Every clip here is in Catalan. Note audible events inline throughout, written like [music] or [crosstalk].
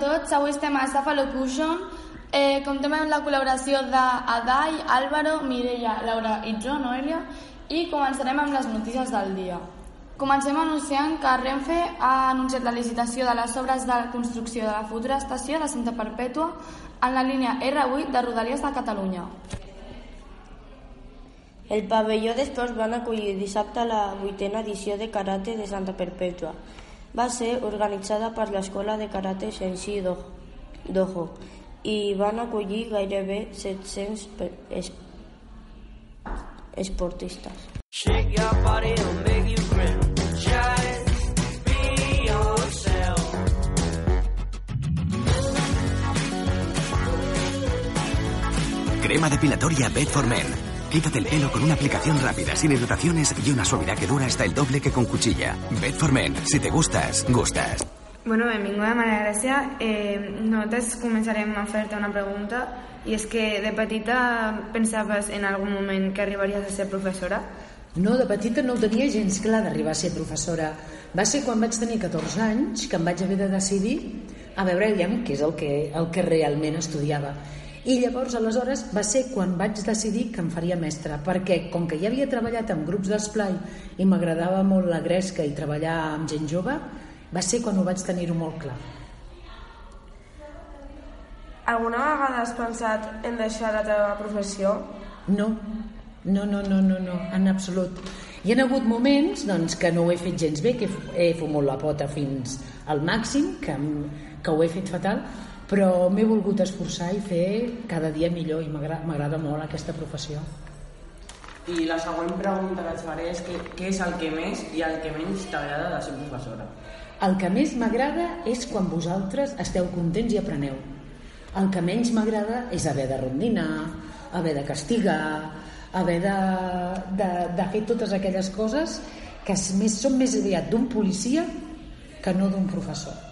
següent tema Cephalocution. Eh, comptem amb la col·laboració d'Adai, Álvaro, Mireia, Laura i jo, Noelia, i començarem amb les notícies del dia. Comencem anunciant que Renfe ha anunciat la licitació de les obres de construcció de la futura estació de Santa Perpètua en la línia R8 de Rodalies de Catalunya. El pavelló d'esports van acollir dissabte la vuitena edició de karate de Santa Perpètua. Va ser organitzada per l'escola de karate Senshi Dojo i van acollir gairebé 700 es esportistes. Shake your body and make you grin. Just be yourself. Crema depilatoria Bed Men. Quítate el pelo con una aplicación rápida, sin irritaciones y una suavidad que dura hasta el doble que con cuchilla. Bed Men. Si te gustas, gustas. Bueno, benvinguda Maria Gràcia. Eh, nosaltres començarem a fer-te una pregunta i és que de petita pensaves en algun moment que arribaries a ser professora? No, de petita no ho tenia gens clar d'arribar a ser professora. Va ser quan vaig tenir 14 anys que em vaig haver de decidir a veure aviam què és el que, el que realment estudiava. I llavors, aleshores, va ser quan vaig decidir que em faria mestra, perquè com que ja havia treballat amb grups d'esplai i m'agradava molt la gresca i treballar amb gent jove, va ser quan ho vaig tenir-ho molt clar. Alguna vegada has pensat en deixar la teva professió? No, no, no, no, no, no en absolut. Hi ha hagut moments doncs, que no ho he fet gens bé, que he fumut la pota fins al màxim, que, que ho he fet fatal, però m'he volgut esforçar i fer cada dia millor i m'agrada molt aquesta professió. I la següent pregunta que et faré és que, què és el que més i el que menys t'agrada de ser professora? El que més m'agrada és quan vosaltres esteu contents i apreneu. El que menys m'agrada és haver de rondinar, haver de castigar, haver de, de, de fer totes aquelles coses que més, són més aviat d'un policia que no d'un professor.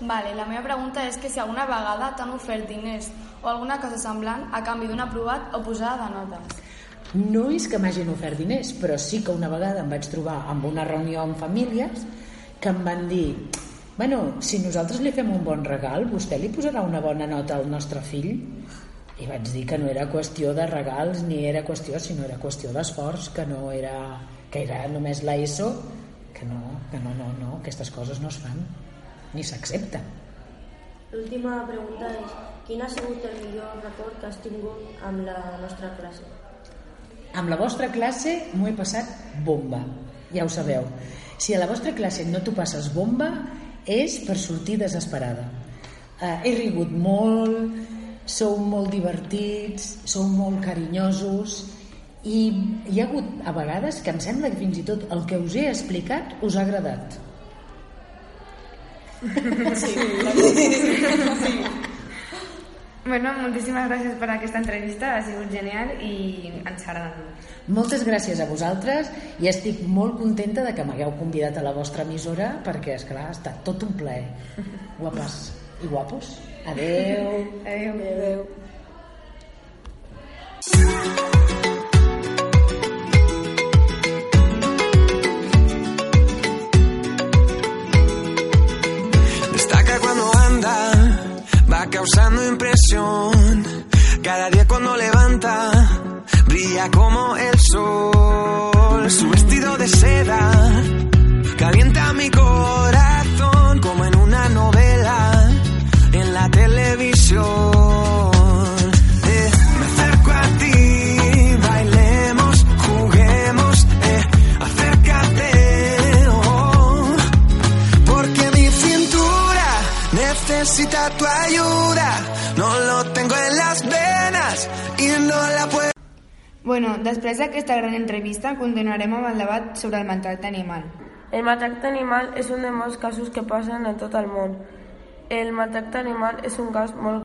Vale, la meva pregunta és que si alguna vegada t'han ofert diners o alguna cosa semblant a canvi d'un aprovat o posada de notes. No és que m'hagin ofert diners, però sí que una vegada em vaig trobar amb una reunió amb famílies que em van dir bueno, si nosaltres li fem un bon regal, vostè li posarà una bona nota al nostre fill? I vaig dir que no era qüestió de regals ni era qüestió, sinó era qüestió d'esforç, que no era, que era només l'ESO, que no, que no, no, no, aquestes coses no es fan, ni s'accepten. L'última pregunta és, quin ha sigut el millor record que has tingut amb la nostra classe? Amb la vostra classe m'ho he passat bomba, ja ho sabeu. Si a la vostra classe no t'ho passes bomba, és per sortir desesperada. Eh, he rigut molt, sou molt divertits, sou molt carinyosos i hi ha hagut a vegades que em sembla que fins i tot el que us he explicat us ha agradat. [laughs] Sí. sí. [laughs] Bueno, moltíssimes gràcies per aquesta entrevista, ha sigut genial i ens ha agradat molt. Moltes gràcies a vosaltres i estic molt contenta de que m'hagueu convidat a la vostra emissora perquè, és clar ha estat tot un plaer. [laughs] Guapes i guapos. Adeu. Adeu. Adeu. Destaca causando impresión. Cada día cuando levanta, brilla como el sol. Su vestido de seda necesita tu ayuda. No lo tengo en las venas y no la puedo. Bueno, després d'aquesta gran entrevista continuarem amb el debat sobre el maltracte animal. El maltracte animal és un de molts casos que passen en tot el món. El maltracte animal és un cas molt